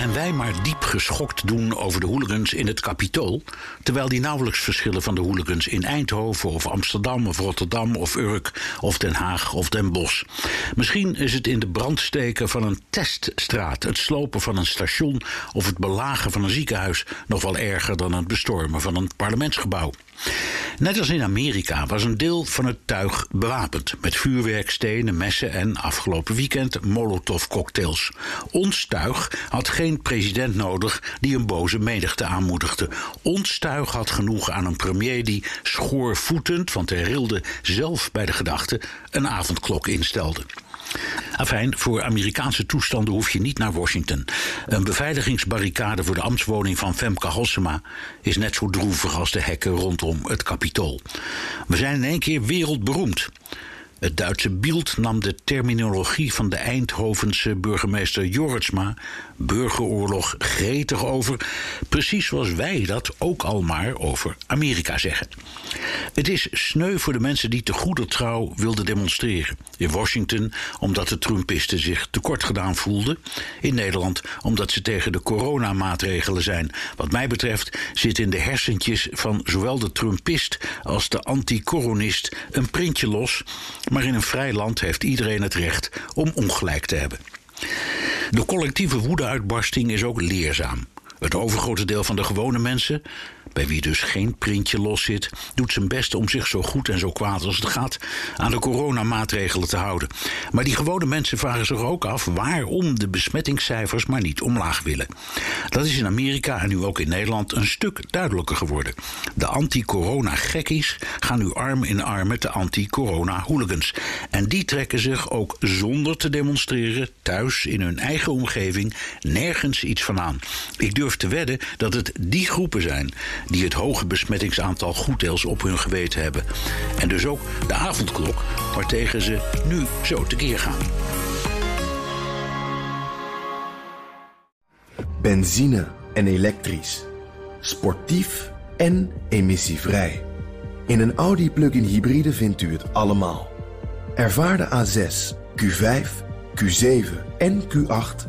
En wij maar diep geschokt doen over de hooligans in het Capitool. Terwijl die nauwelijks verschillen van de hooligans in Eindhoven of Amsterdam of Rotterdam of Urk of Den Haag of Den Bosch. Misschien is het in de brandsteken van een teststraat, het slopen van een station of het belagen van een ziekenhuis nog wel erger dan het bestormen van een parlementsgebouw. Net als in Amerika was een deel van het tuig bewapend met vuurwerkstenen, messen en afgelopen weekend molotovcocktails. Ons tuig had geen president nodig die een boze menigte aanmoedigde. Ons tuig had genoeg aan een premier die schoorvoetend, want hij rilde zelf bij de gedachte, een avondklok instelde. Afijn, voor Amerikaanse toestanden hoef je niet naar Washington. Een beveiligingsbarricade voor de ambtswoning van Femke Halsema is net zo droevig als de hekken rondom het Capitool. We zijn in één keer wereldberoemd. Het Duitse Bild nam de terminologie van de Eindhovense burgemeester Jorritsma, burgeroorlog, gretig over, precies zoals wij dat ook al maar over Amerika zeggen. Het is sneu voor de mensen die te goede trouw wilden demonstreren. In Washington omdat de Trumpisten zich tekort gedaan voelden. In Nederland omdat ze tegen de coronamaatregelen zijn. Wat mij betreft zit in de hersentjes van zowel de Trumpist als de anti-coronist een printje los. Maar in een vrij land heeft iedereen het recht om ongelijk te hebben. De collectieve woedeuitbarsting is ook leerzaam. Het overgrote deel van de gewone mensen, bij wie dus geen printje los zit, doet zijn best om zich zo goed en zo kwaad als het gaat aan de coronamaatregelen te houden. Maar die gewone mensen vragen zich ook af waarom de besmettingscijfers maar niet omlaag willen. Dat is in Amerika en nu ook in Nederland een stuk duidelijker geworden. De anti-corona-gekkies gaan nu arm in arm met de anti-corona-hooligans. En die trekken zich ook zonder te demonstreren thuis in hun eigen omgeving nergens iets van aan. Ik te wedden dat het die groepen zijn die het hoge besmettingsaantal goeddeels op hun geweten hebben. En dus ook de avondklok waartegen ze nu zo tekeer gaan. Benzine en elektrisch. Sportief en emissievrij. In een Audi plug-in hybride vindt u het allemaal. Ervaar de A6, Q5, Q7 en Q8